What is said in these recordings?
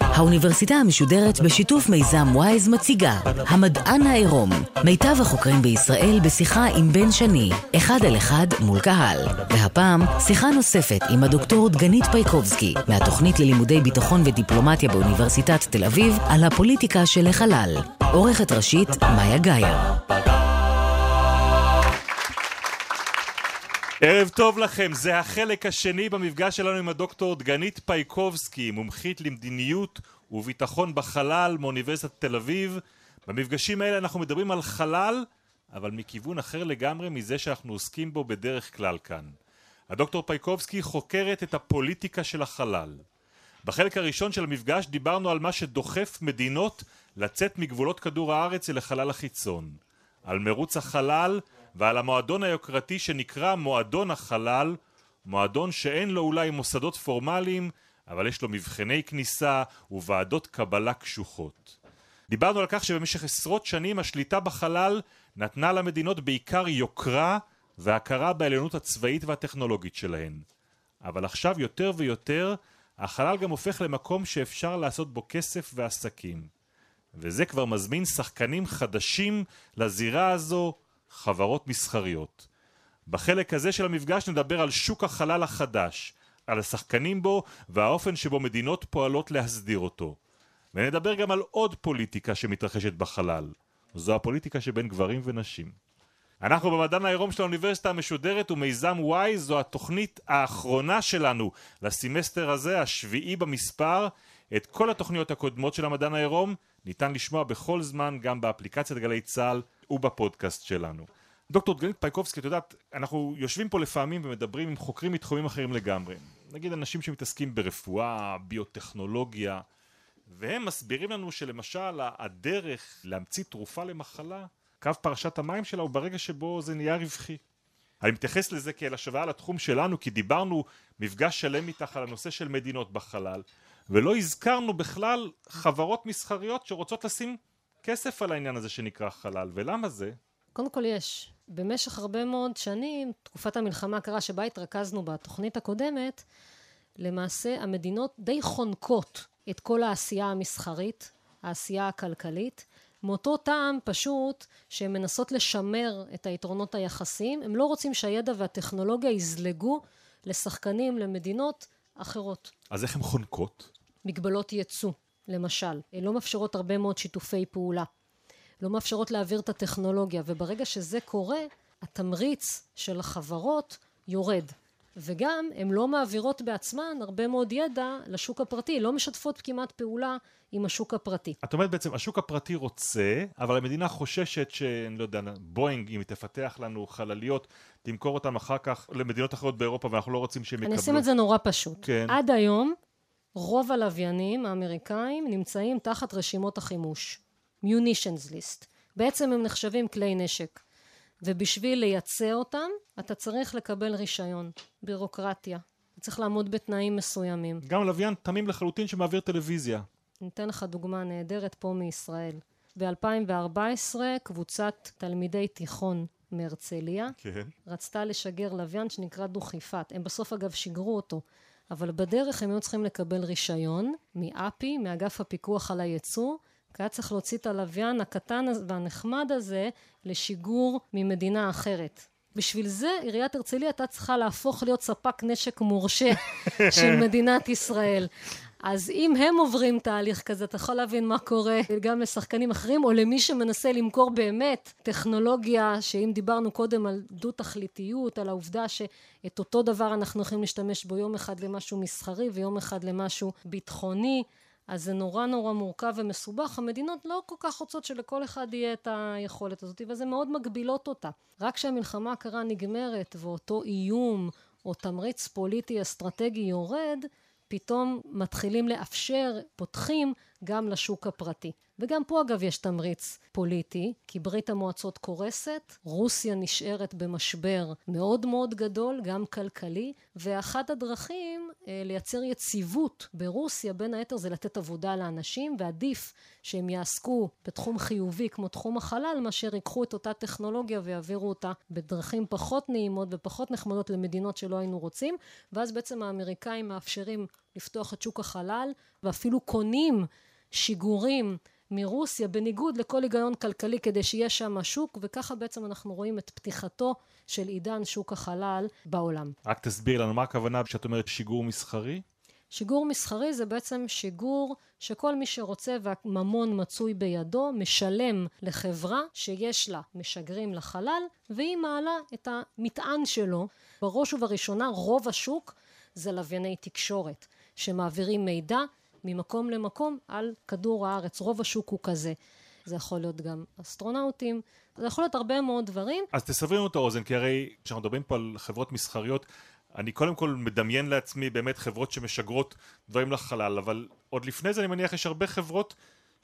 האוניברסיטה המשודרת בשיתוף מיזם וויז מציגה המדען העירום מיטב החוקרים בישראל בשיחה עם בן שני אחד על אחד מול קהל. והפעם שיחה נוספת עם הדוקטור דגנית פייקובסקי מהתוכנית ללימודי ביטחון ודיפלומטיה באוניברסיטת תל אביב על הפוליטיקה של החלל. עורכת ראשית מאיה גאייר ערב טוב לכם, זה החלק השני במפגש שלנו עם הדוקטור דגנית פייקובסקי, מומחית למדיניות וביטחון בחלל מאוניברסיטת תל אביב. במפגשים האלה אנחנו מדברים על חלל, אבל מכיוון אחר לגמרי מזה שאנחנו עוסקים בו בדרך כלל כאן. הדוקטור פייקובסקי חוקרת את הפוליטיקה של החלל. בחלק הראשון של המפגש דיברנו על מה שדוחף מדינות לצאת מגבולות כדור הארץ אל החלל החיצון. על מרוץ החלל ועל המועדון היוקרתי שנקרא מועדון החלל, מועדון שאין לו אולי מוסדות פורמליים, אבל יש לו מבחני כניסה וועדות קבלה קשוחות. דיברנו על כך שבמשך עשרות שנים השליטה בחלל נתנה למדינות בעיקר יוקרה והכרה בעליונות הצבאית והטכנולוגית שלהן. אבל עכשיו יותר ויותר החלל גם הופך למקום שאפשר לעשות בו כסף ועסקים. וזה כבר מזמין שחקנים חדשים לזירה הזו חברות מסחריות. בחלק הזה של המפגש נדבר על שוק החלל החדש, על השחקנים בו והאופן שבו מדינות פועלות להסדיר אותו. ונדבר גם על עוד פוליטיקה שמתרחשת בחלל. זו הפוליטיקה שבין גברים ונשים. אנחנו במדען העירום של האוניברסיטה המשודרת ומיזם וואי זו התוכנית האחרונה שלנו לסמסטר הזה, השביעי במספר. את כל התוכניות הקודמות של המדען העירום ניתן לשמוע בכל זמן גם באפליקציית גלי צה"ל ובפודקאסט שלנו. דוקטור דגנית פייקובסקי, את יודעת, אנחנו יושבים פה לפעמים ומדברים עם חוקרים מתחומים אחרים לגמרי. נגיד אנשים שמתעסקים ברפואה, ביוטכנולוגיה, והם מסבירים לנו שלמשל הדרך להמציא תרופה למחלה, קו פרשת המים שלה הוא ברגע שבו זה נהיה רווחי. אני מתייחס לזה כאל השוואה לתחום שלנו, כי דיברנו מפגש שלם איתך על הנושא של מדינות בחלל, ולא הזכרנו בכלל חברות מסחריות שרוצות לשים כסף על העניין הזה שנקרא חלל, ולמה זה? קודם כל יש. במשך הרבה מאוד שנים, תקופת המלחמה הקרה שבה התרכזנו בתוכנית הקודמת, למעשה המדינות די חונקות את כל העשייה המסחרית, העשייה הכלכלית, מאותו טעם פשוט שהן מנסות לשמר את היתרונות היחסיים, הם לא רוצים שהידע והטכנולוגיה יזלגו לשחקנים, למדינות אחרות. אז איך הן חונקות? מגבלות ייצוא. למשל, לא מאפשרות הרבה מאוד שיתופי פעולה, לא מאפשרות להעביר את הטכנולוגיה, וברגע שזה קורה, התמריץ של החברות יורד. וגם הן לא מעבירות בעצמן הרבה מאוד ידע לשוק הפרטי, לא משתפות כמעט פעולה עם השוק הפרטי. את אומרת בעצם, השוק הפרטי רוצה, אבל המדינה חוששת שאני לא יודע, בואינג, אם היא תפתח לנו חלליות, תמכור אותם אחר כך למדינות אחרות באירופה, ואנחנו לא רוצים שהם יקבלו. אני אשים את זה נורא פשוט. כן. עד היום, רוב הלוויינים האמריקאים נמצאים תחת רשימות החימוש. munitions list. בעצם הם נחשבים כלי נשק. ובשביל לייצא אותם, אתה צריך לקבל רישיון. בירוקרטיה. צריך לעמוד בתנאים מסוימים. גם לוויין תמים לחלוטין שמעביר טלוויזיה. אני אתן לך דוגמה נהדרת פה מישראל. ב-2014 קבוצת תלמידי תיכון מהרצליה כן. רצתה לשגר לוויין שנקרא דוכיפת. הם בסוף אגב שיגרו אותו. אבל בדרך הם היו צריכים לקבל רישיון מאפי, מאגף הפיקוח על הייצוא, כי היה צריך להוציא את הלוויין הקטן והנחמד הזה לשיגור ממדינה אחרת. בשביל זה עיריית הרצליה הייתה צריכה להפוך להיות ספק נשק מורשה של מדינת ישראל. אז אם הם עוברים תהליך כזה, אתה יכול להבין מה קורה גם לשחקנים אחרים, או למי שמנסה למכור באמת טכנולוגיה, שאם דיברנו קודם על דו-תכליתיות, על העובדה שאת אותו דבר אנחנו יכולים להשתמש בו יום אחד למשהו מסחרי ויום אחד למשהו ביטחוני, אז זה נורא נורא מורכב ומסובך. המדינות לא כל כך רוצות שלכל אחד יהיה את היכולת הזאת, וזה מאוד מגבילות אותה. רק כשהמלחמה הקרה נגמרת ואותו איום או תמריץ פוליטי אסטרטגי יורד, פתאום מתחילים לאפשר, פותחים גם לשוק הפרטי. וגם פה אגב יש תמריץ פוליטי, כי ברית המועצות קורסת, רוסיה נשארת במשבר מאוד מאוד גדול, גם כלכלי, ואחת הדרכים אה, לייצר יציבות ברוסיה, בין היתר זה לתת עבודה לאנשים, ועדיף שהם יעסקו בתחום חיובי כמו תחום החלל, מאשר ייקחו את אותה טכנולוגיה ויעבירו אותה בדרכים פחות נעימות ופחות נחמדות למדינות שלא היינו רוצים, ואז בעצם האמריקאים מאפשרים לפתוח את שוק החלל, ואפילו קונים שיגורים מרוסיה בניגוד לכל היגיון כלכלי כדי שיהיה שם שוק וככה בעצם אנחנו רואים את פתיחתו של עידן שוק החלל בעולם. רק תסביר לנו מה הכוונה כשאת אומרת שיגור מסחרי? שיגור מסחרי זה בעצם שיגור שכל מי שרוצה והממון מצוי בידו משלם לחברה שיש לה משגרים לחלל והיא מעלה את המטען שלו. בראש ובראשונה רוב השוק זה לווייני תקשורת שמעבירים מידע ממקום למקום על כדור הארץ. רוב השוק הוא כזה. זה יכול להיות גם אסטרונאוטים, זה יכול להיות הרבה מאוד דברים. אז תסברי לנו את האוזן, כי הרי כשאנחנו מדברים פה על חברות מסחריות, אני קודם כל מדמיין לעצמי באמת חברות שמשגרות דברים לחלל, אבל עוד לפני זה אני מניח יש הרבה חברות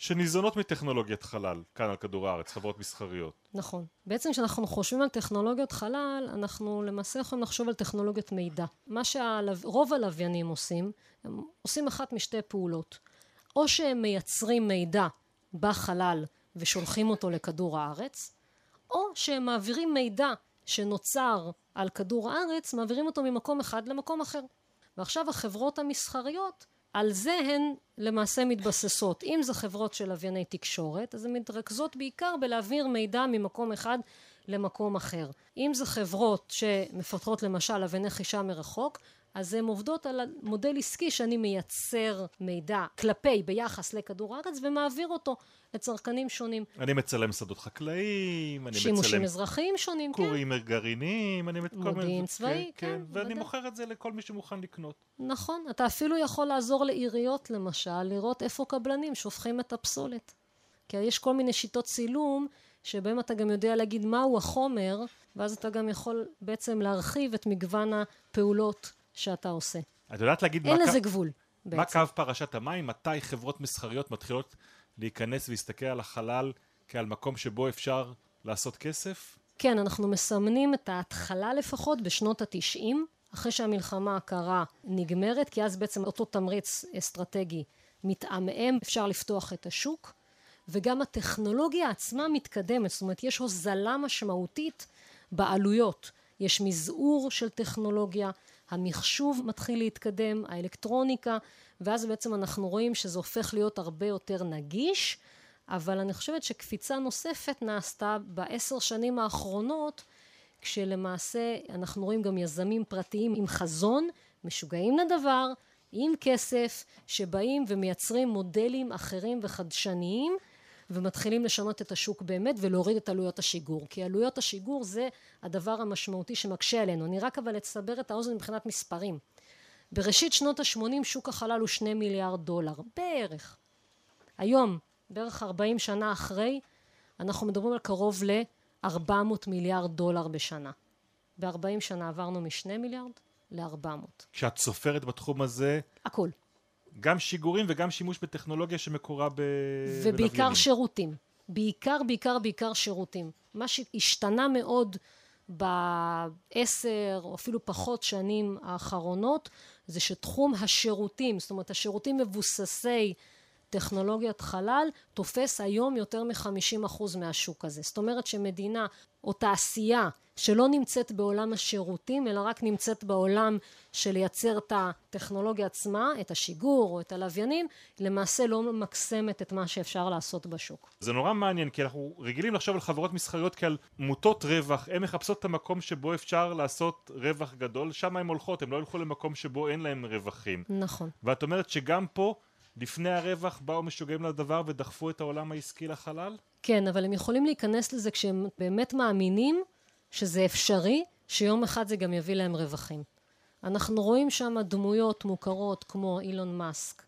שניזונות מטכנולוגיית חלל כאן על כדור הארץ, חברות מסחריות. נכון. בעצם כשאנחנו חושבים על טכנולוגיות חלל, אנחנו למעשה יכולים לחשוב על טכנולוגיות מידע. מה שרוב הלוויינים עושים, הם עושים אחת משתי פעולות. או שהם מייצרים מידע בחלל ושולחים אותו לכדור הארץ, או שהם מעבירים מידע שנוצר על כדור הארץ, מעבירים אותו ממקום אחד למקום אחר. ועכשיו החברות המסחריות על זה הן למעשה מתבססות. אם זה חברות של לווייני תקשורת, אז הן מתרכזות בעיקר בלהעביר מידע ממקום אחד למקום אחר. אם זה חברות שמפתחות למשל לווייני חישה מרחוק, אז הן עובדות על מודל עסקי שאני מייצר מידע כלפי ביחס לכדור הארץ ומעביר אותו לצרכנים שונים. אני מצלם שדות חקלאיים, אני שימושים מצלם אזרחיים שונים, כן. כורים גרעיניים, אני מודיעין צבאי, כן, כן, כן, ואני בוודאי. מוכר את זה לכל מי שמוכן לקנות. נכון, אתה אפילו יכול לעזור לעיריות למשל, לראות איפה קבלנים שופכים את הפסולת. כי יש כל מיני שיטות צילום שבהם אתה גם יודע להגיד מהו החומר, ואז אתה גם יכול בעצם להרחיב את מגוון הפעולות שאתה עושה. את יודעת להגיד אין מה לזה קו- גבול מה בעצם. קו פרשת המים? מתי חברות מסחריות מתחילות להיכנס ולהסתכל על החלל כעל מקום שבו אפשר לעשות כסף? כן, אנחנו מסמנים את ההתחלה לפחות בשנות התשעים, אחרי שהמלחמה הקרה נגמרת, כי אז בעצם אותו תמריץ אסטרטגי מתעמעם, אפשר לפתוח את השוק, וגם הטכנולוגיה עצמה מתקדמת, זאת אומרת יש הוזלה משמעותית בעלויות, יש מזעור של טכנולוגיה, המחשוב מתחיל להתקדם, האלקטרוניקה, ואז בעצם אנחנו רואים שזה הופך להיות הרבה יותר נגיש, אבל אני חושבת שקפיצה נוספת נעשתה בעשר שנים האחרונות, כשלמעשה אנחנו רואים גם יזמים פרטיים עם חזון, משוגעים לדבר, עם כסף, שבאים ומייצרים מודלים אחרים וחדשניים, ומתחילים לשנות את השוק באמת ולהוריד את עלויות השיגור. כי עלויות השיגור זה הדבר המשמעותי שמקשה עלינו. אני רק אבל אסבר את האוזן מבחינת מספרים. בראשית שנות ה-80 שוק החלל הוא שני מיליארד דולר, בערך. היום, בערך 40 שנה אחרי, אנחנו מדברים על קרוב ל-400 מיליארד דולר בשנה. ב-40 שנה עברנו מ-2 מיליארד ל-400. כשאת סופרת בתחום הזה, הכל. גם שיגורים וגם שימוש בטכנולוגיה שמקורה ב... ובעיקר בלוויינים. שירותים. בעיקר, בעיקר, בעיקר שירותים. מה שהשתנה מאוד בעשר או אפילו פחות שנים האחרונות זה שתחום השירותים, זאת אומרת השירותים מבוססי טכנולוגיית חלל תופס היום יותר מ-50% מהשוק הזה. זאת אומרת שמדינה או תעשייה שלא נמצאת בעולם השירותים אלא רק נמצאת בעולם של לייצר את הטכנולוגיה עצמה, את השיגור או את הלוויינים, למעשה לא ממקסמת את מה שאפשר לעשות בשוק. זה נורא מעניין, כי אנחנו רגילים לחשוב על חברות מסחריות כעל מוטות רווח, הן מחפשות את המקום שבו אפשר לעשות רווח גדול, שם הן הולכות, הן לא ילכו למקום שבו אין להן רווחים. נכון. ואת אומרת שגם פה, לפני הרווח, באו משוגעים לדבר ודחפו את העולם העסקי לחלל? כן, אבל הם יכולים להיכנס לזה כשהם באמת מאמינים שזה אפשרי, שיום אחד זה גם יביא להם רווחים. אנחנו רואים שם דמויות מוכרות כמו אילון מאסק,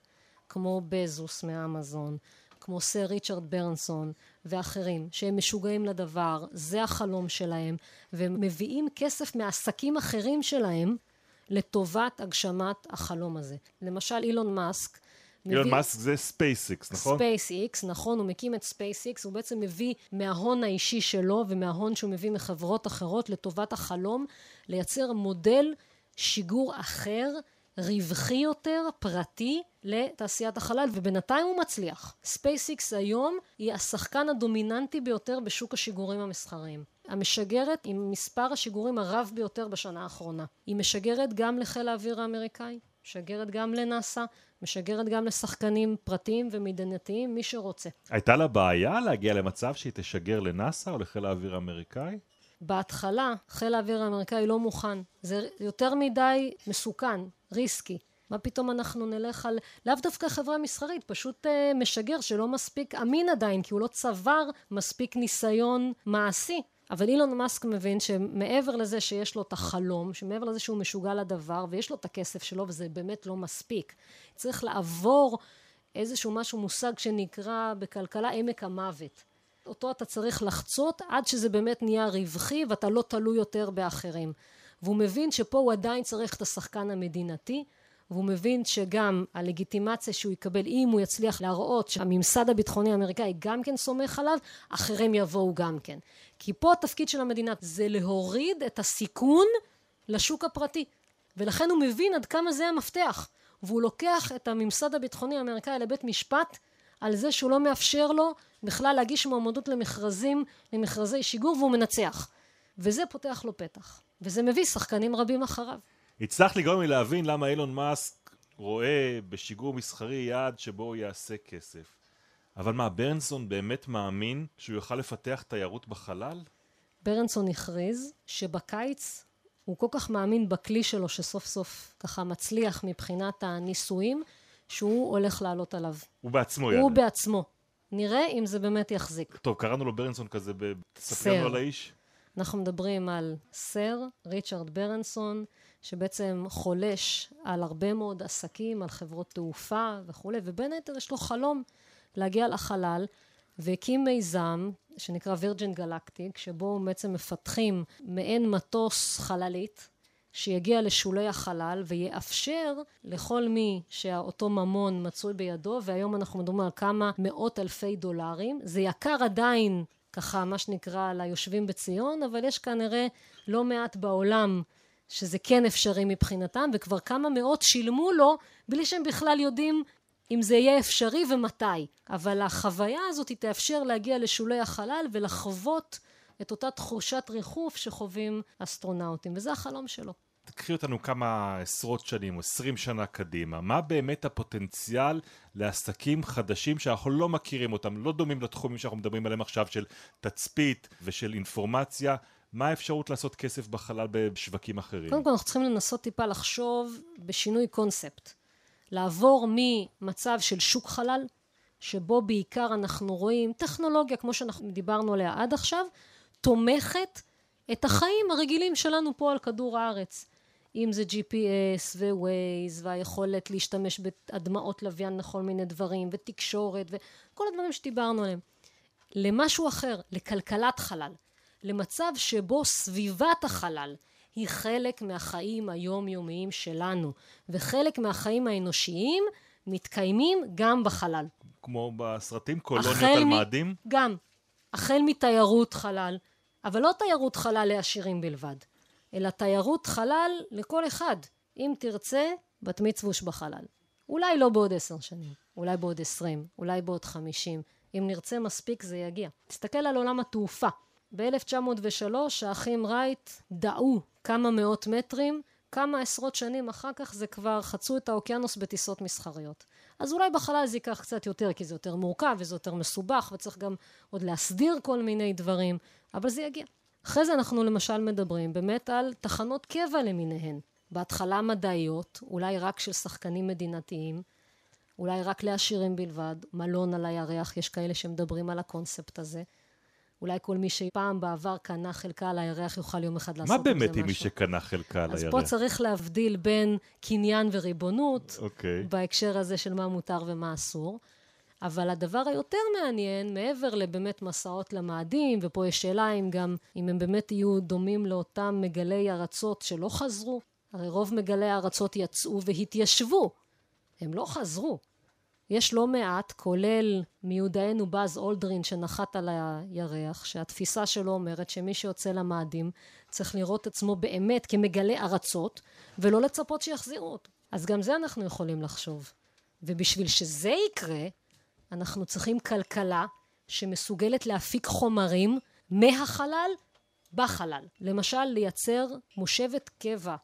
כמו בזוס מאמזון, כמו סר ריצ'רד ברנסון ואחרים, שהם משוגעים לדבר, זה החלום שלהם, והם מביאים כסף מעסקים אחרים שלהם לטובת הגשמת החלום הזה. למשל אילון מאסק אילון מאסק זה SpaceX, נכון? SpaceX, נכון, הוא מקים את SpaceX, הוא בעצם מביא מההון האישי שלו ומההון שהוא מביא מחברות אחרות לטובת החלום, לייצר מודל שיגור אחר, רווחי יותר, פרטי, לתעשיית החלל, ובינתיים הוא מצליח. SpaceX היום היא השחקן הדומיננטי ביותר בשוק השיגורים המסחריים. המשגרת עם מספר השיגורים הרב ביותר בשנה האחרונה. היא משגרת גם לחיל האוויר האמריקאי, משגרת גם לנאסא, משגרת גם לשחקנים פרטיים ומדינתיים, מי שרוצה. הייתה לה בעיה להגיע למצב שהיא תשגר לנאסא או לחיל האוויר האמריקאי? בהתחלה חיל האוויר האמריקאי לא מוכן. זה יותר מדי מסוכן, ריסקי. מה פתאום אנחנו נלך על, לאו דווקא חברה מסחרית, פשוט אה, משגר שלא מספיק אמין עדיין, כי הוא לא צבר מספיק ניסיון מעשי. אבל אילון מאסק מבין שמעבר לזה שיש לו את החלום, שמעבר לזה שהוא משוגע לדבר, ויש לו את הכסף שלו, וזה באמת לא מספיק. צריך לעבור איזשהו משהו, מושג שנקרא בכלכלה עמק המוות. אותו אתה צריך לחצות עד שזה באמת נהיה רווחי ואתה לא תלוי יותר באחרים. והוא מבין שפה הוא עדיין צריך את השחקן המדינתי, והוא מבין שגם הלגיטימציה שהוא יקבל אם הוא יצליח להראות שהממסד הביטחוני האמריקאי גם כן סומך עליו, אחרים יבואו גם כן. כי פה התפקיד של המדינה זה להוריד את הסיכון לשוק הפרטי. ולכן הוא מבין עד כמה זה המפתח. והוא לוקח את הממסד הביטחוני האמריקאי לבית משפט על זה שהוא לא מאפשר לו בכלל להגיש מועמדות למכרזים, למכרזי שיגור והוא מנצח. וזה פותח לו פתח. וזה מביא שחקנים רבים אחריו. הצלחת לגרום לי להבין למה אילון מאסק רואה בשיגור מסחרי יעד שבו הוא יעשה כסף. אבל מה, ברנסון באמת מאמין שהוא יוכל לפתח תיירות בחלל? ברנסון הכריז שבקיץ הוא כל כך מאמין בכלי שלו שסוף סוף ככה מצליח מבחינת הניסויים, שהוא הולך לעלות עליו. הוא בעצמו יעלה. הוא בעצמו. נראה אם זה באמת יחזיק. טוב, קראנו לו ברנסון כזה. תספר לנו על האיש. אנחנו מדברים על סר ריצ'רד ברנסון, שבעצם חולש על הרבה מאוד עסקים, על חברות תעופה וכולי, ובין היתר יש לו חלום להגיע לחלל, והקים מיזם שנקרא וירג'ן גלקטיק, שבו בעצם מפתחים מעין מטוס חללית, שיגיע לשולי החלל ויאפשר לכל מי שאותו ממון מצוי בידו, והיום אנחנו מדברים על כמה מאות אלפי דולרים. זה יקר עדיין, ככה מה שנקרא, ליושבים בציון, אבל יש כנראה לא מעט בעולם שזה כן אפשרי מבחינתם, וכבר כמה מאות שילמו לו בלי שהם בכלל יודעים אם זה יהיה אפשרי ומתי. אבל החוויה הזאת היא תאפשר להגיע לשולי החלל ולחוות את אותה תחושת ריחוף שחווים אסטרונאוטים, וזה החלום שלו. תקחי אותנו כמה עשרות שנים עשרים שנה קדימה, מה באמת הפוטנציאל לעסקים חדשים שאנחנו לא מכירים אותם, לא דומים לתחומים שאנחנו מדברים עליהם עכשיו של תצפית ושל אינפורמציה, מה האפשרות לעשות כסף בחלל בשווקים אחרים? קודם כל אנחנו צריכים לנסות טיפה לחשוב בשינוי קונספט. לעבור ממצב של שוק חלל, שבו בעיקר אנחנו רואים טכנולוגיה, כמו שאנחנו דיברנו עליה עד עכשיו, תומכת את החיים הרגילים שלנו פה על כדור הארץ. אם זה GPS ו-Waze והיכולת להשתמש בהדמעות לוויין לכל מיני דברים ותקשורת וכל הדברים שדיברנו עליהם. למשהו אחר, לכלכלת חלל. למצב שבו סביבת החלל היא חלק מהחיים היומיומיים שלנו, וחלק מהחיים האנושיים מתקיימים גם בחלל. כמו בסרטים קולוניות על מאדים? גם. החל מתיירות חלל, אבל לא תיירות חלל לעשירים בלבד, אלא תיירות חלל לכל אחד. אם תרצה, בת מצווש בחלל. אולי לא בעוד עשר שנים, אולי בעוד עשרים, אולי בעוד חמישים. אם נרצה מספיק זה יגיע. תסתכל על עולם התעופה. ב-1903 האחים רייט דעו כמה מאות מטרים, כמה עשרות שנים אחר כך זה כבר חצו את האוקיינוס בטיסות מסחריות. אז אולי בחלל זה ייקח קצת יותר, כי זה יותר מורכב וזה יותר מסובך וצריך גם עוד להסדיר כל מיני דברים, אבל זה יגיע. אחרי זה אנחנו למשל מדברים באמת על תחנות קבע למיניהן. בהתחלה מדעיות, אולי רק של שחקנים מדינתיים, אולי רק לעשירים בלבד, מלון על הירח, יש כאלה שמדברים על הקונספט הזה. אולי כל מי שפעם בעבר קנה חלקה על הירח יוכל יום אחד לעשות את זה משהו. מה באמת עם מי שקנה חלקה על הירח? אז פה צריך להבדיל בין קניין וריבונות, okay. אוקיי. בהקשר הזה של מה מותר ומה אסור. אבל הדבר היותר מעניין, מעבר לבאמת מסעות למאדים, ופה יש שאלה אם גם, אם הם באמת יהיו דומים לאותם מגלי ארצות שלא חזרו, הרי רוב מגלי הארצות יצאו והתיישבו, הם לא חזרו. יש לא מעט, כולל מיודענו באז אולדרין שנחת על הירח, שהתפיסה שלו אומרת שמי שיוצא למאדים צריך לראות עצמו באמת כמגלה ארצות, ולא לצפות שיחזירו אותו. אז גם זה אנחנו יכולים לחשוב. ובשביל שזה יקרה, אנחנו צריכים כלכלה שמסוגלת להפיק חומרים מהחלל בחלל. למשל, לייצר מושבת קבע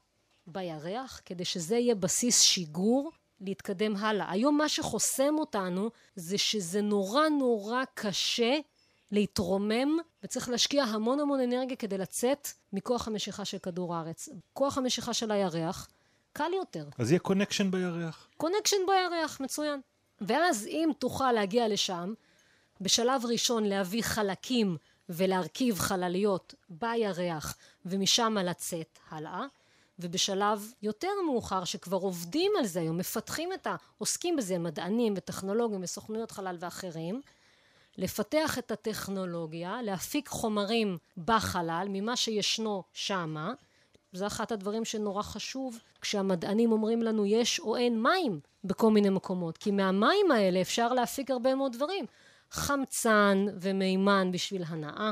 בירח, כדי שזה יהיה בסיס שיגור להתקדם הלאה. היום מה שחוסם אותנו זה שזה נורא נורא קשה להתרומם וצריך להשקיע המון המון אנרגיה כדי לצאת מכוח המשיכה של כדור הארץ. כוח המשיכה של הירח קל יותר. אז יהיה קונקשן בירח. קונקשן בירח, מצוין. ואז אם תוכל להגיע לשם, בשלב ראשון להביא חלקים ולהרכיב חלליות בירח ומשם לצאת הלאה, ובשלב יותר מאוחר שכבר עובדים על זה היום, מפתחים את ה... עוסקים בזה מדענים וטכנולוגים וסוכנויות חלל ואחרים, לפתח את הטכנולוגיה, להפיק חומרים בחלל ממה שישנו שמה, זה אחת הדברים שנורא חשוב כשהמדענים אומרים לנו יש או אין מים בכל מיני מקומות, כי מהמים האלה אפשר להפיק הרבה מאוד דברים, חמצן ומימן בשביל הנאה.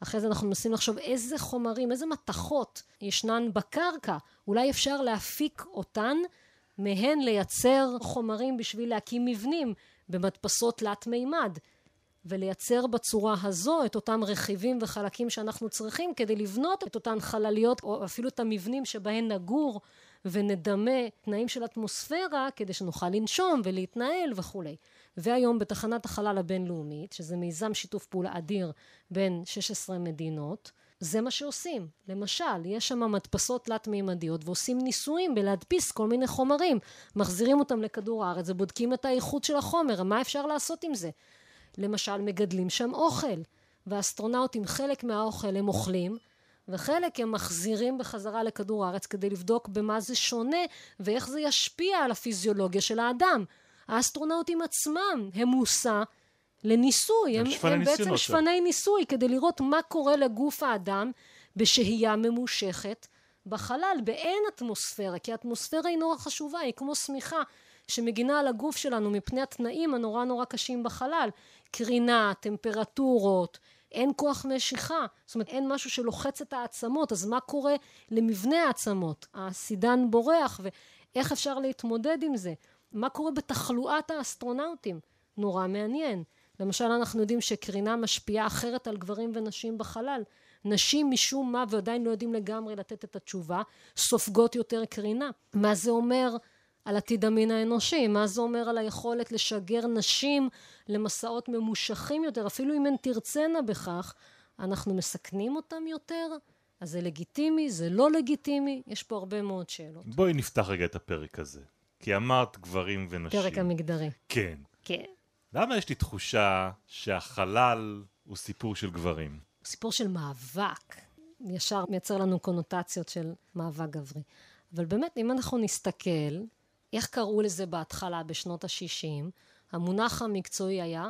אחרי זה אנחנו מנסים לחשוב איזה חומרים, איזה מתכות ישנן בקרקע, אולי אפשר להפיק אותן, מהן לייצר חומרים בשביל להקים מבנים במדפסות תלת מימד. ולייצר בצורה הזו את אותם רכיבים וחלקים שאנחנו צריכים כדי לבנות את אותן חלליות או אפילו את המבנים שבהן נגור ונדמה תנאים של אטמוספירה כדי שנוכל לנשום ולהתנהל וכולי. והיום בתחנת החלל הבינלאומית, שזה מיזם שיתוף פעולה אדיר בין 16 מדינות, זה מה שעושים. למשל, יש שם מדפסות תלת-מימדיות ועושים ניסויים בלהדפיס כל מיני חומרים. מחזירים אותם לכדור הארץ ובודקים את האיכות של החומר, מה אפשר לעשות עם זה. למשל מגדלים שם אוכל. והאסטרונאוטים חלק מהאוכל הם אוכלים וחלק הם מחזירים בחזרה לכדור הארץ כדי לבדוק במה זה שונה ואיך זה ישפיע על הפיזיולוגיה של האדם. האסטרונאוטים עצמם הם מושא לניסוי, הם, הם, הם בעצם שפני ניסוי כדי לראות מה קורה לגוף האדם בשהייה ממושכת בחלל, באין אטמוספירה, כי האטמוספירה היא נורא חשובה, היא כמו שמיכה שמגינה על הגוף שלנו מפני התנאים הנורא נורא קשים בחלל, קרינה, טמפרטורות, אין כוח משיכה, זאת אומרת אין משהו שלוחץ את העצמות, אז מה קורה למבנה העצמות? הסידן בורח ואיך אפשר להתמודד עם זה? מה קורה בתחלואת האסטרונאוטים? נורא מעניין. למשל אנחנו יודעים שקרינה משפיעה אחרת על גברים ונשים בחלל. נשים משום מה ועדיין לא יודעים לגמרי לתת את התשובה, סופגות יותר קרינה. מה זה אומר על עתיד המין האנושי, מה זה אומר על היכולת לשגר נשים למסעות ממושכים יותר, אפילו אם הן תרצנה בכך, אנחנו מסכנים אותם יותר? אז זה לגיטימי, זה לא לגיטימי, יש פה הרבה מאוד שאלות. בואי נפתח רגע את הפרק הזה, כי אמרת גברים ונשים. פרק המגדרי. כן. כן. למה יש לי תחושה שהחלל הוא סיפור של גברים? סיפור של מאבק. ישר מייצר לנו קונוטציות של מאבק גברי. אבל באמת, אם אנחנו נסתכל, איך קראו לזה בהתחלה בשנות ה-60? המונח המקצועי היה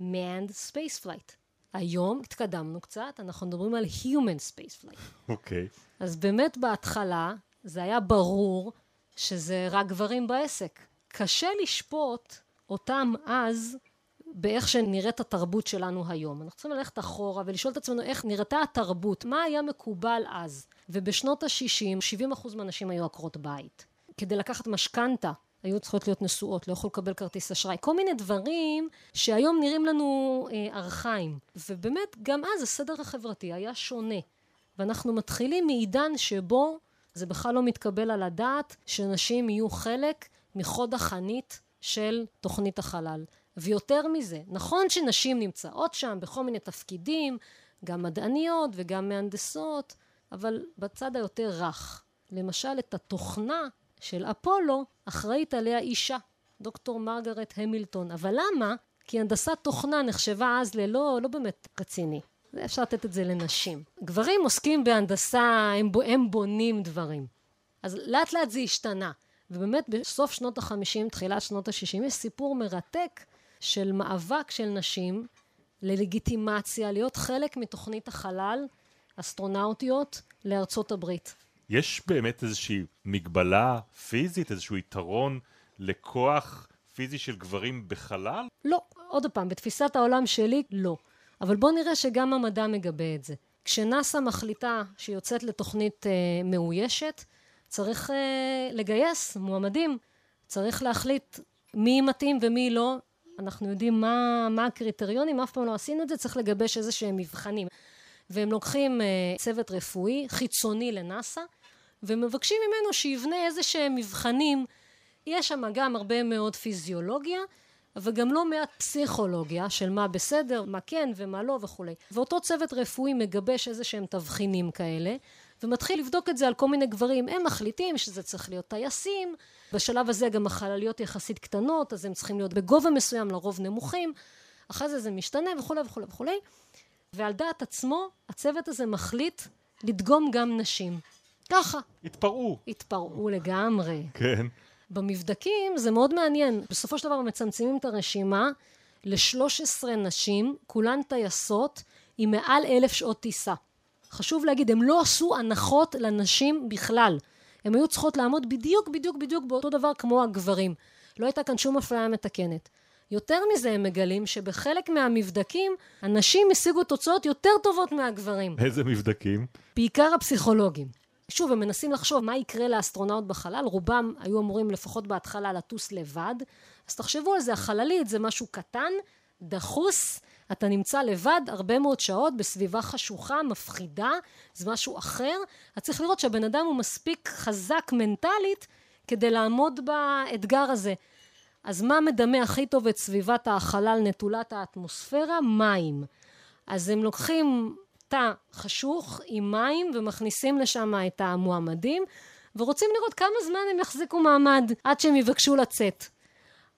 manned space flight. היום התקדמנו קצת, אנחנו מדברים על human space flight. אוקיי. Okay. אז באמת בהתחלה זה היה ברור שזה רק גברים בעסק. קשה לשפוט אותם אז באיך שנראית התרבות שלנו היום. אנחנו צריכים ללכת אחורה ולשאול את עצמנו איך נראתה התרבות, מה היה מקובל אז. ובשנות ה-60, 70% מהנשים היו עקרות בית. כדי לקחת משכנתה היו צריכות להיות נשואות, לא יכולו לקבל כרטיס אשראי, כל מיני דברים שהיום נראים לנו אה, ארכאיים. ובאמת, גם אז הסדר החברתי היה שונה. ואנחנו מתחילים מעידן שבו זה בכלל לא מתקבל על הדעת שנשים יהיו חלק מחוד החנית של תוכנית החלל. ויותר מזה, נכון שנשים נמצאות שם בכל מיני תפקידים, גם מדעניות וגם מהנדסות, אבל בצד היותר רך. למשל, את התוכנה של אפולו אחראית עליה אישה, דוקטור מרגרט המילטון. אבל למה? כי הנדסת תוכנה נחשבה אז ללא, לא באמת רציני. אפשר לתת את זה לנשים. גברים עוסקים בהנדסה, הם, הם בונים דברים. אז לאט לאט זה השתנה. ובאמת בסוף שנות החמישים, תחילת שנות השישים, יש סיפור מרתק של מאבק של נשים ללגיטימציה, להיות חלק מתוכנית החלל, אסטרונאוטיות, לארצות הברית. יש באמת איזושהי מגבלה פיזית, איזשהו יתרון לכוח פיזי של גברים בחלל? לא. עוד פעם, בתפיסת העולם שלי, לא. אבל בוא נראה שגם המדע מגבה את זה. כשנאס"א מחליטה שהיא יוצאת לתוכנית אה, מאוישת, צריך אה, לגייס מועמדים, צריך להחליט מי מתאים ומי לא. אנחנו יודעים מה, מה הקריטריונים, אף פעם לא עשינו את זה, צריך לגבש איזה שהם מבחנים. והם לוקחים אה, צוות רפואי חיצוני לנאס"א, ומבקשים ממנו שיבנה איזה שהם מבחנים. יש שם גם הרבה מאוד פיזיולוגיה, וגם לא מעט פסיכולוגיה של מה בסדר, מה כן ומה לא וכולי. ואותו צוות רפואי מגבש איזה שהם תבחינים כאלה, ומתחיל לבדוק את זה על כל מיני גברים. הם מחליטים שזה צריך להיות טייסים, בשלב הזה גם החלליות יחסית קטנות, אז הם צריכים להיות בגובה מסוים, לרוב נמוכים, אחרי זה זה משתנה וכולי וכולי וכולי. ועל דעת עצמו, הצוות הזה מחליט לדגום גם נשים. ככה. התפרעו. התפרעו לגמרי. כן. במבדקים זה מאוד מעניין. בסופו של דבר מצמצמים את הרשימה ל-13 נשים, כולן טייסות, עם מעל אלף שעות טיסה. חשוב להגיד, הם לא עשו הנחות לנשים בכלל. הן היו צריכות לעמוד בדיוק בדיוק בדיוק באותו דבר כמו הגברים. לא הייתה כאן שום אפליה מתקנת. יותר מזה הם מגלים שבחלק מהמבדקים הנשים השיגו תוצאות יותר טובות מהגברים. איזה מבדקים? בעיקר הפסיכולוגיים. שוב, הם מנסים לחשוב מה יקרה לאסטרונאוט בחלל, רובם היו אמורים לפחות בהתחלה לטוס לבד, אז תחשבו על זה, החללית זה משהו קטן, דחוס, אתה נמצא לבד הרבה מאוד שעות בסביבה חשוכה, מפחידה, זה משהו אחר, אז צריך לראות שהבן אדם הוא מספיק חזק מנטלית כדי לעמוד באתגר הזה. אז מה מדמה הכי טוב את סביבת החלל נטולת האטמוספירה? מים. אז הם לוקחים תא חשוך עם מים ומכניסים לשם את המועמדים ורוצים לראות כמה זמן הם יחזיקו מעמד עד שהם יבקשו לצאת.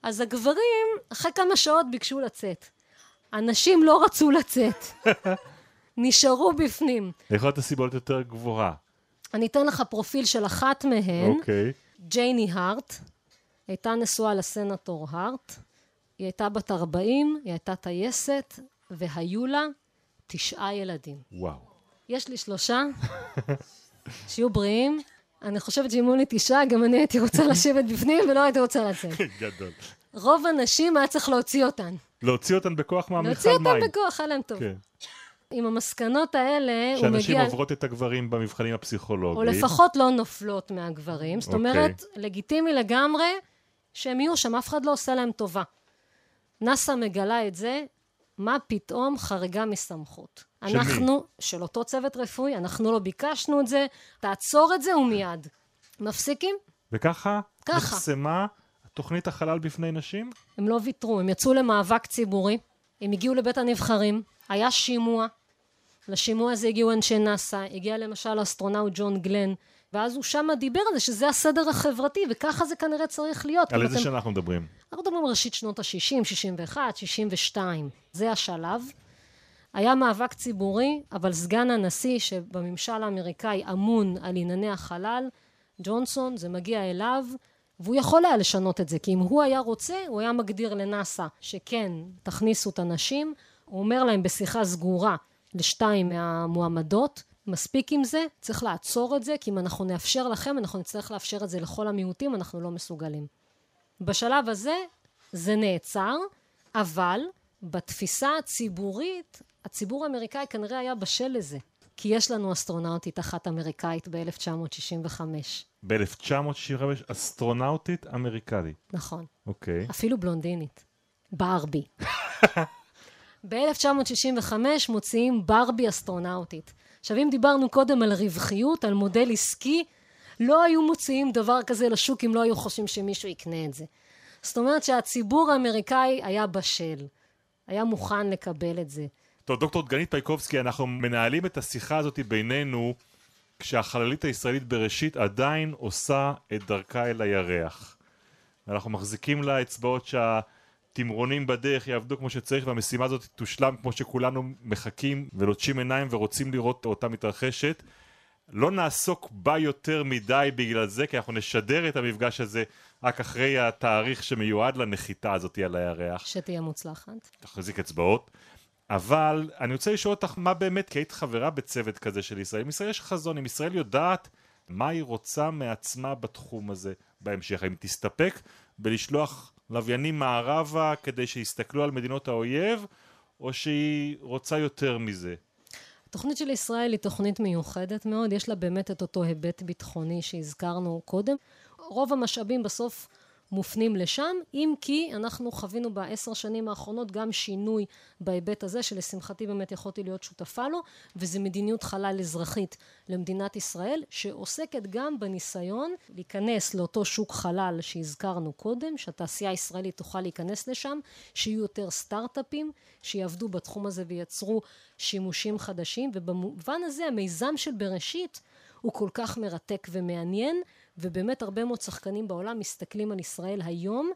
אז הגברים אחרי כמה שעות ביקשו לצאת. הנשים לא רצו לצאת. נשארו בפנים. יכול להיות הסיבות יותר גבוהה. אני אתן לך פרופיל של אחת מהן. אוקיי. ג'ייני הארט. הייתה נשואה לסנטור הארט. היא הייתה בת 40, היא הייתה טייסת, והיו לה תשעה ילדים. וואו. יש לי שלושה, שיהיו בריאים. אני חושבת שאם היו לי תשעה, גם אני הייתי רוצה לשבת בפנים ולא הייתי רוצה לצאת. גדול. רוב הנשים היה צריך להוציא אותן. להוציא אותן בכוח מהמכל מים. להוציא אותן בכוח, היה להם טוב. כן. עם המסקנות האלה, הוא שאנשים מגיע... עוברות את הגברים במבחנים או הפסיכולוגיים. לפחות לא נופלות מהגברים. זאת אוקיי. אומרת, לגיטימי לגמרי שהם יהיו שם, אף אחד לא עושה להם טובה. נאס"א מגלה את זה, מה פתאום חריגה מסמכות. של מי? אנחנו, של אותו צוות רפואי, אנחנו לא ביקשנו את זה, תעצור את זה ומיד. מפסיקים? וככה ככה. נחסמה תוכנית החלל בפני נשים? הם לא ויתרו, הם יצאו למאבק ציבורי, הם הגיעו לבית הנבחרים, היה שימוע, לשימוע הזה הגיעו אנשי נאס"א, הגיע למשל האסטרונאוט ג'ון גלן, ואז הוא שמה דיבר על זה שזה הסדר החברתי, וככה זה כנראה צריך להיות. על איזה אתם- שנה אנחנו מדברים? אנחנו מדברים על ראשית שנות ה-60, 61, 62, זה השלב. היה מאבק ציבורי, אבל סגן הנשיא שבממשל האמריקאי אמון על ענייני החלל, ג'ונסון, זה מגיע אליו, והוא יכול היה לשנות את זה, כי אם הוא היה רוצה, הוא היה מגדיר לנאס"א שכן, תכניסו את הנשים, הוא אומר להם בשיחה סגורה לשתיים מהמועמדות, מספיק עם זה, צריך לעצור את זה, כי אם אנחנו נאפשר לכם, אנחנו נצטרך לאפשר את זה לכל המיעוטים, אנחנו לא מסוגלים. בשלב הזה זה נעצר, אבל בתפיסה הציבורית, הציבור האמריקאי כנראה היה בשל לזה. כי יש לנו אסטרונאוטית אחת אמריקאית ב-1965. ב-1965 אסטרונאוטית אמריקנית. נכון. אוקיי. אפילו בלונדינית. ברבי. ב-1965 מוציאים ברבי אסטרונאוטית. עכשיו, אם דיברנו קודם על רווחיות, על מודל עסקי, לא היו מוציאים דבר כזה לשוק אם לא היו חושבים שמישהו יקנה את זה. זאת אומרת שהציבור האמריקאי היה בשל, היה מוכן לקבל את זה. טוב, דוקטור דגנית פייקובסקי, אנחנו מנהלים את השיחה הזאת בינינו כשהחללית הישראלית בראשית עדיין עושה את דרכה אל הירח. ואנחנו מחזיקים לה אצבעות שהתמרונים בדרך יעבדו כמו שצריך והמשימה הזאת תושלם כמו שכולנו מחכים ולוטשים עיניים ורוצים לראות אותה מתרחשת. לא נעסוק בה יותר מדי בגלל זה, כי אנחנו נשדר את המפגש הזה רק אחרי התאריך שמיועד לנחיתה הזאת על הירח. שתהיה מוצלחת. תחזיק אצבעות. אבל אני רוצה לשאול אותך מה באמת, כי היית חברה בצוות כזה של ישראל. אם ישראל יש חזון, אם ישראל יודעת מה היא רוצה מעצמה בתחום הזה בהמשך. האם תסתפק בלשלוח לוויינים מערבה כדי שיסתכלו על מדינות האויב, או שהיא רוצה יותר מזה? התוכנית של ישראל היא תוכנית מיוחדת מאוד, יש לה באמת את אותו היבט ביטחוני שהזכרנו קודם. רוב המשאבים בסוף מופנים לשם, אם כי אנחנו חווינו בעשר שנים האחרונות גם שינוי בהיבט הזה, שלשמחתי באמת יכולתי להיות שותפה לו, וזה מדיניות חלל אזרחית למדינת ישראל, שעוסקת גם בניסיון להיכנס לאותו שוק חלל שהזכרנו קודם, שהתעשייה הישראלית תוכל להיכנס לשם, שיהיו יותר סטארט-אפים, שיעבדו בתחום הזה וייצרו שימושים חדשים, ובמובן הזה המיזם של בראשית הוא כל כך מרתק ומעניין, ובאמת הרבה מאוד שחקנים בעולם מסתכלים על ישראל היום,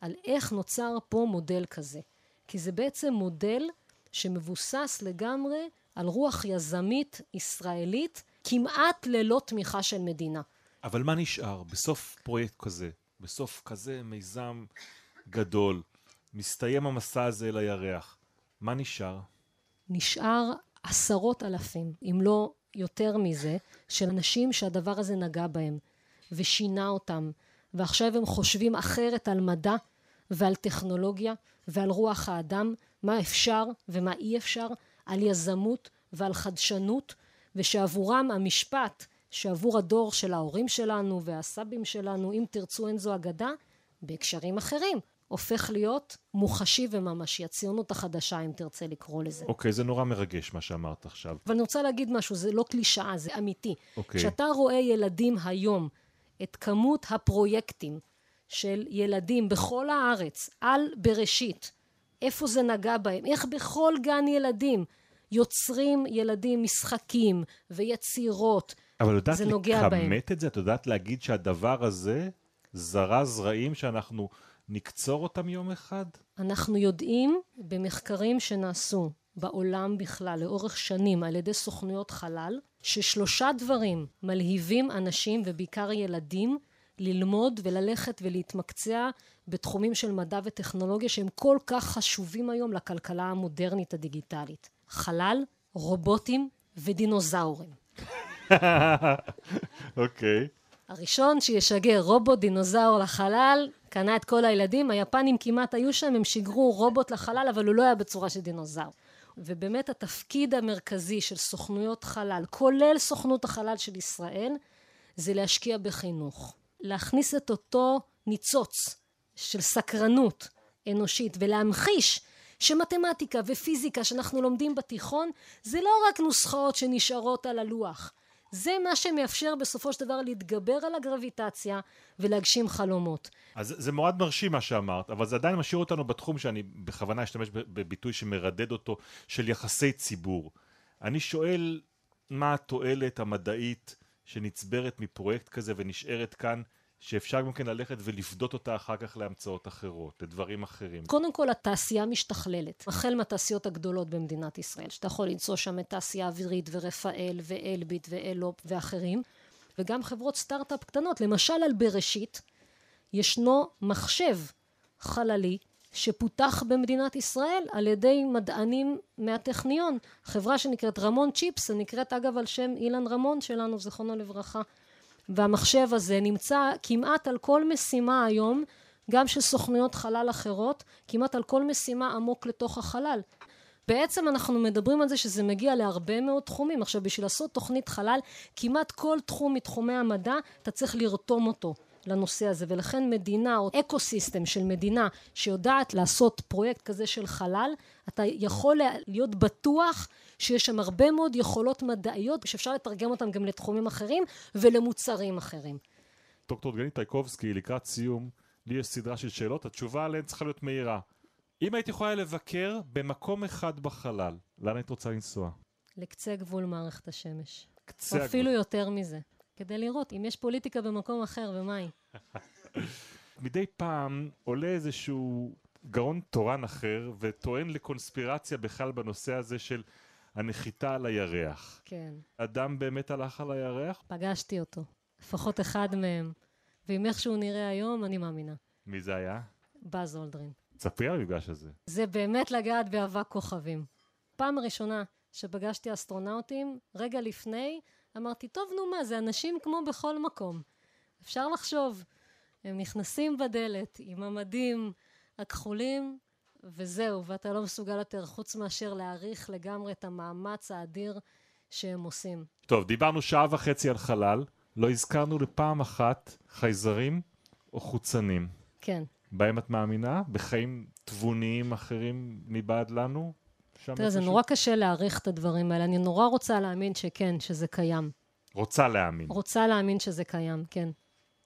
על איך נוצר פה מודל כזה. כי זה בעצם מודל שמבוסס לגמרי על רוח יזמית ישראלית, כמעט ללא תמיכה של מדינה. אבל מה נשאר בסוף פרויקט כזה, בסוף כזה מיזם גדול, מסתיים המסע הזה אל הירח, מה נשאר? נשאר עשרות אלפים, אם לא יותר מזה, של אנשים שהדבר הזה נגע בהם. ושינה אותם, ועכשיו הם חושבים אחרת על מדע ועל טכנולוגיה ועל רוח האדם, מה אפשר ומה אי אפשר, על יזמות ועל חדשנות, ושעבורם המשפט שעבור הדור של ההורים שלנו והסבים שלנו, אם תרצו אין זו אגדה, בהקשרים אחרים, הופך להיות מוחשי וממשי, הציונות החדשה, אם תרצה לקרוא לזה. אוקיי, okay, זה נורא מרגש מה שאמרת עכשיו. אבל אני רוצה להגיד משהו, זה לא קלישאה, זה אמיתי. אוקיי. Okay. כשאתה רואה ילדים היום את כמות הפרויקטים של ילדים בכל הארץ על בראשית, איפה זה נגע בהם, איך בכל גן ילדים יוצרים ילדים משחקים ויצירות, אבל יודעת לכמת את זה? את יודעת להגיד שהדבר הזה זרע זרעים שאנחנו נקצור אותם יום אחד? אנחנו יודעים במחקרים שנעשו בעולם בכלל לאורך שנים על ידי סוכנויות חלל ששלושה דברים מלהיבים אנשים ובעיקר ילדים ללמוד וללכת ולהתמקצע בתחומים של מדע וטכנולוגיה שהם כל כך חשובים היום לכלכלה המודרנית הדיגיטלית. חלל, רובוטים ודינוזאורים. אוקיי. okay. הראשון שישגר רובוט דינוזאור לחלל קנה את כל הילדים, היפנים כמעט היו שם, הם שיגרו רובוט לחלל אבל הוא לא היה בצורה של דינוזאור. ובאמת התפקיד המרכזי של סוכנויות חלל, כולל סוכנות החלל של ישראל, זה להשקיע בחינוך. להכניס את אותו ניצוץ של סקרנות אנושית ולהמחיש שמתמטיקה ופיזיקה שאנחנו לומדים בתיכון זה לא רק נוסחאות שנשארות על הלוח זה מה שמאפשר בסופו של דבר להתגבר על הגרביטציה ולהגשים חלומות. אז זה מאוד מרשים מה שאמרת, אבל זה עדיין משאיר אותנו בתחום שאני בכוונה אשתמש בביטוי שמרדד אותו, של יחסי ציבור. אני שואל, מה התועלת המדעית שנצברת מפרויקט כזה ונשארת כאן שאפשר גם כן ללכת ולפדות אותה אחר כך להמצאות אחרות, לדברים אחרים. קודם כל התעשייה משתכללת, החל מהתעשיות הגדולות במדינת ישראל, שאתה יכול למצוא שם את תעשייה אווירית ורפאל ואלביט ואלופ ואחרים, וגם חברות סטארט-אפ קטנות, למשל על בראשית, ישנו מחשב חללי שפותח במדינת ישראל על ידי מדענים מהטכניון, חברה שנקראת רמון צ'יפס, נקראת אגב על שם אילן רמון שלנו, זיכרונו לברכה. והמחשב הזה נמצא כמעט על כל משימה היום, גם של סוכנויות חלל אחרות, כמעט על כל משימה עמוק לתוך החלל. בעצם אנחנו מדברים על זה שזה מגיע להרבה מאוד תחומים. עכשיו בשביל לעשות תוכנית חלל, כמעט כל תחום מתחומי המדע, אתה צריך לרתום אותו. לנושא הזה ולכן מדינה או אקו סיסטם של מדינה שיודעת לעשות פרויקט כזה של חלל אתה יכול להיות בטוח שיש שם הרבה מאוד יכולות מדעיות שאפשר לתרגם אותן גם לתחומים אחרים ולמוצרים אחרים. דוקטור דגנית טייקובסקי לקראת סיום לי יש סדרה של שאלות התשובה עליהן צריכה להיות מהירה אם היית יכולה לבקר במקום אחד בחלל לאן היית רוצה לנסוע? לקצה גבול מערכת השמש. קצה הגבול. אפילו יותר מזה. כדי לראות אם יש פוליטיקה במקום אחר ומה היא. מדי פעם עולה איזשהו גאון תורן אחר וטוען לקונספירציה בכלל בנושא הזה של הנחיתה על הירח. כן. אדם באמת הלך על הירח? פגשתי אותו. לפחות אחד מהם. ואם איכשהו נראה היום, אני מאמינה. מי זה היה? באז אולדרין. ספרי על המפגש הזה. זה באמת לגעת באבק כוכבים. פעם ראשונה שפגשתי אסטרונאוטים, רגע לפני, אמרתי, טוב, נו מה, זה אנשים כמו בכל מקום. אפשר לחשוב. הם נכנסים בדלת עם המדים הכחולים, וזהו, ואתה לא מסוגל יותר חוץ מאשר להעריך לגמרי את המאמץ האדיר שהם עושים. טוב, דיברנו שעה וחצי על חלל, לא הזכרנו לפעם אחת חייזרים או חוצנים. כן. בהם את מאמינה? בחיים תבוניים אחרים מבעד לנו? תראה, זה נורא קשה להעריך את הדברים האלה. אני נורא רוצה להאמין שכן, שזה קיים. רוצה להאמין. רוצה להאמין שזה קיים, כן.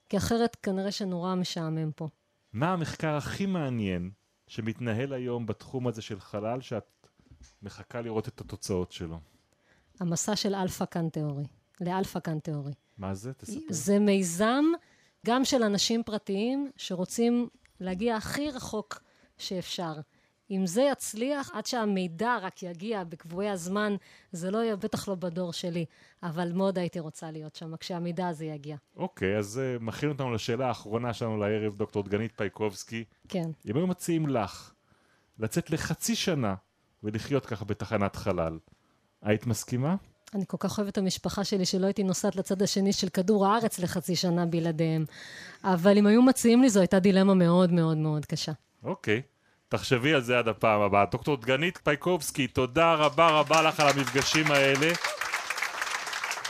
כי אחרת כנראה שנורא משעמם פה. מה המחקר הכי מעניין שמתנהל היום בתחום הזה של חלל, שאת מחכה לראות את התוצאות שלו? המסע של אלפא קנטאורי, לאלפא קנטאורי. מה זה? תספר. זה מיזם גם של אנשים פרטיים שרוצים להגיע הכי רחוק שאפשר. אם זה יצליח, עד שהמידע רק יגיע בקבועי הזמן, זה לא יהיה, בטח לא בדור שלי, אבל מאוד הייתי רוצה להיות שם, כשהמידע הזה יגיע. אוקיי, okay, אז זה uh, מכין אותנו לשאלה האחרונה שלנו לערב, דוקטור דגנית פייקובסקי. כן. אם היו מציעים לך לצאת לחצי שנה ולחיות ככה בתחנת חלל, היית מסכימה? אני כל כך אוהבת את המשפחה שלי, שלא הייתי נוסעת לצד השני של כדור הארץ לחצי שנה בלעדיהם. אבל אם היו מציעים לי, זו הייתה דילמה מאוד מאוד מאוד קשה. אוקיי. Okay. תחשבי על זה עד הפעם הבאה. דוקטור דגנית פייקובסקי, תודה רבה רבה לך על המפגשים האלה.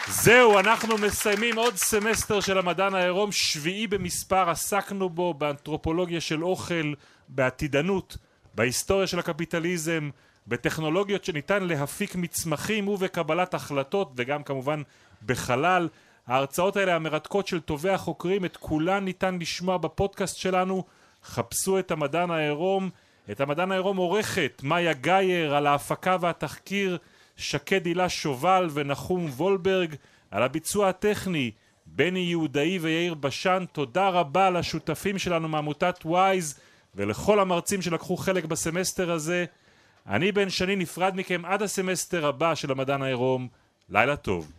זהו, אנחנו מסיימים עוד סמסטר של המדען העירום, שביעי במספר, עסקנו בו באנתרופולוגיה של אוכל, בעתידנות, בהיסטוריה של הקפיטליזם, בטכנולוגיות שניתן להפיק מצמחים ובקבלת החלטות, וגם כמובן בחלל. ההרצאות האלה המרתקות של טובי החוקרים, את כולן ניתן לשמוע בפודקאסט שלנו. חפשו את המדען העירום. את המדען העירום עורכת מאיה גאייר, על ההפקה והתחקיר שקד הילה שובל ונחום וולברג, על הביצוע הטכני בני יהודאי ויאיר בשן. תודה רבה לשותפים שלנו מעמותת וויז ולכל המרצים שלקחו חלק בסמסטר הזה. אני בן שני נפרד מכם עד הסמסטר הבא של המדען העירום. לילה טוב.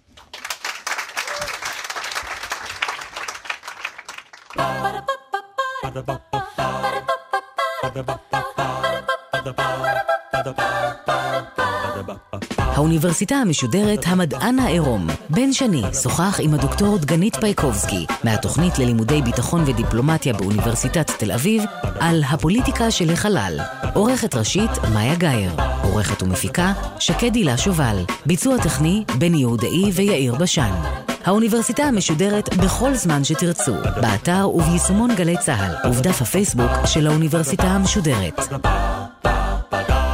האוניברסיטה המשודרת המדען העירום. בן שני שוחח עם הדוקטור דגנית פייקובסקי מהתוכנית ללימודי ביטחון ודיפלומטיה באוניברסיטת תל אביב על הפוליטיקה של החלל. עורכת ראשית מאיה גאייר. עורכת ומפיקה שקד הילה שובל. ביצוע טכני בני יהודאי ויאיר בשן. האוניברסיטה המשודרת בכל זמן שתרצו, באתר וביישומון גלי צה"ל, ובדף הפייסבוק של האוניברסיטה המשודרת. 哒哒。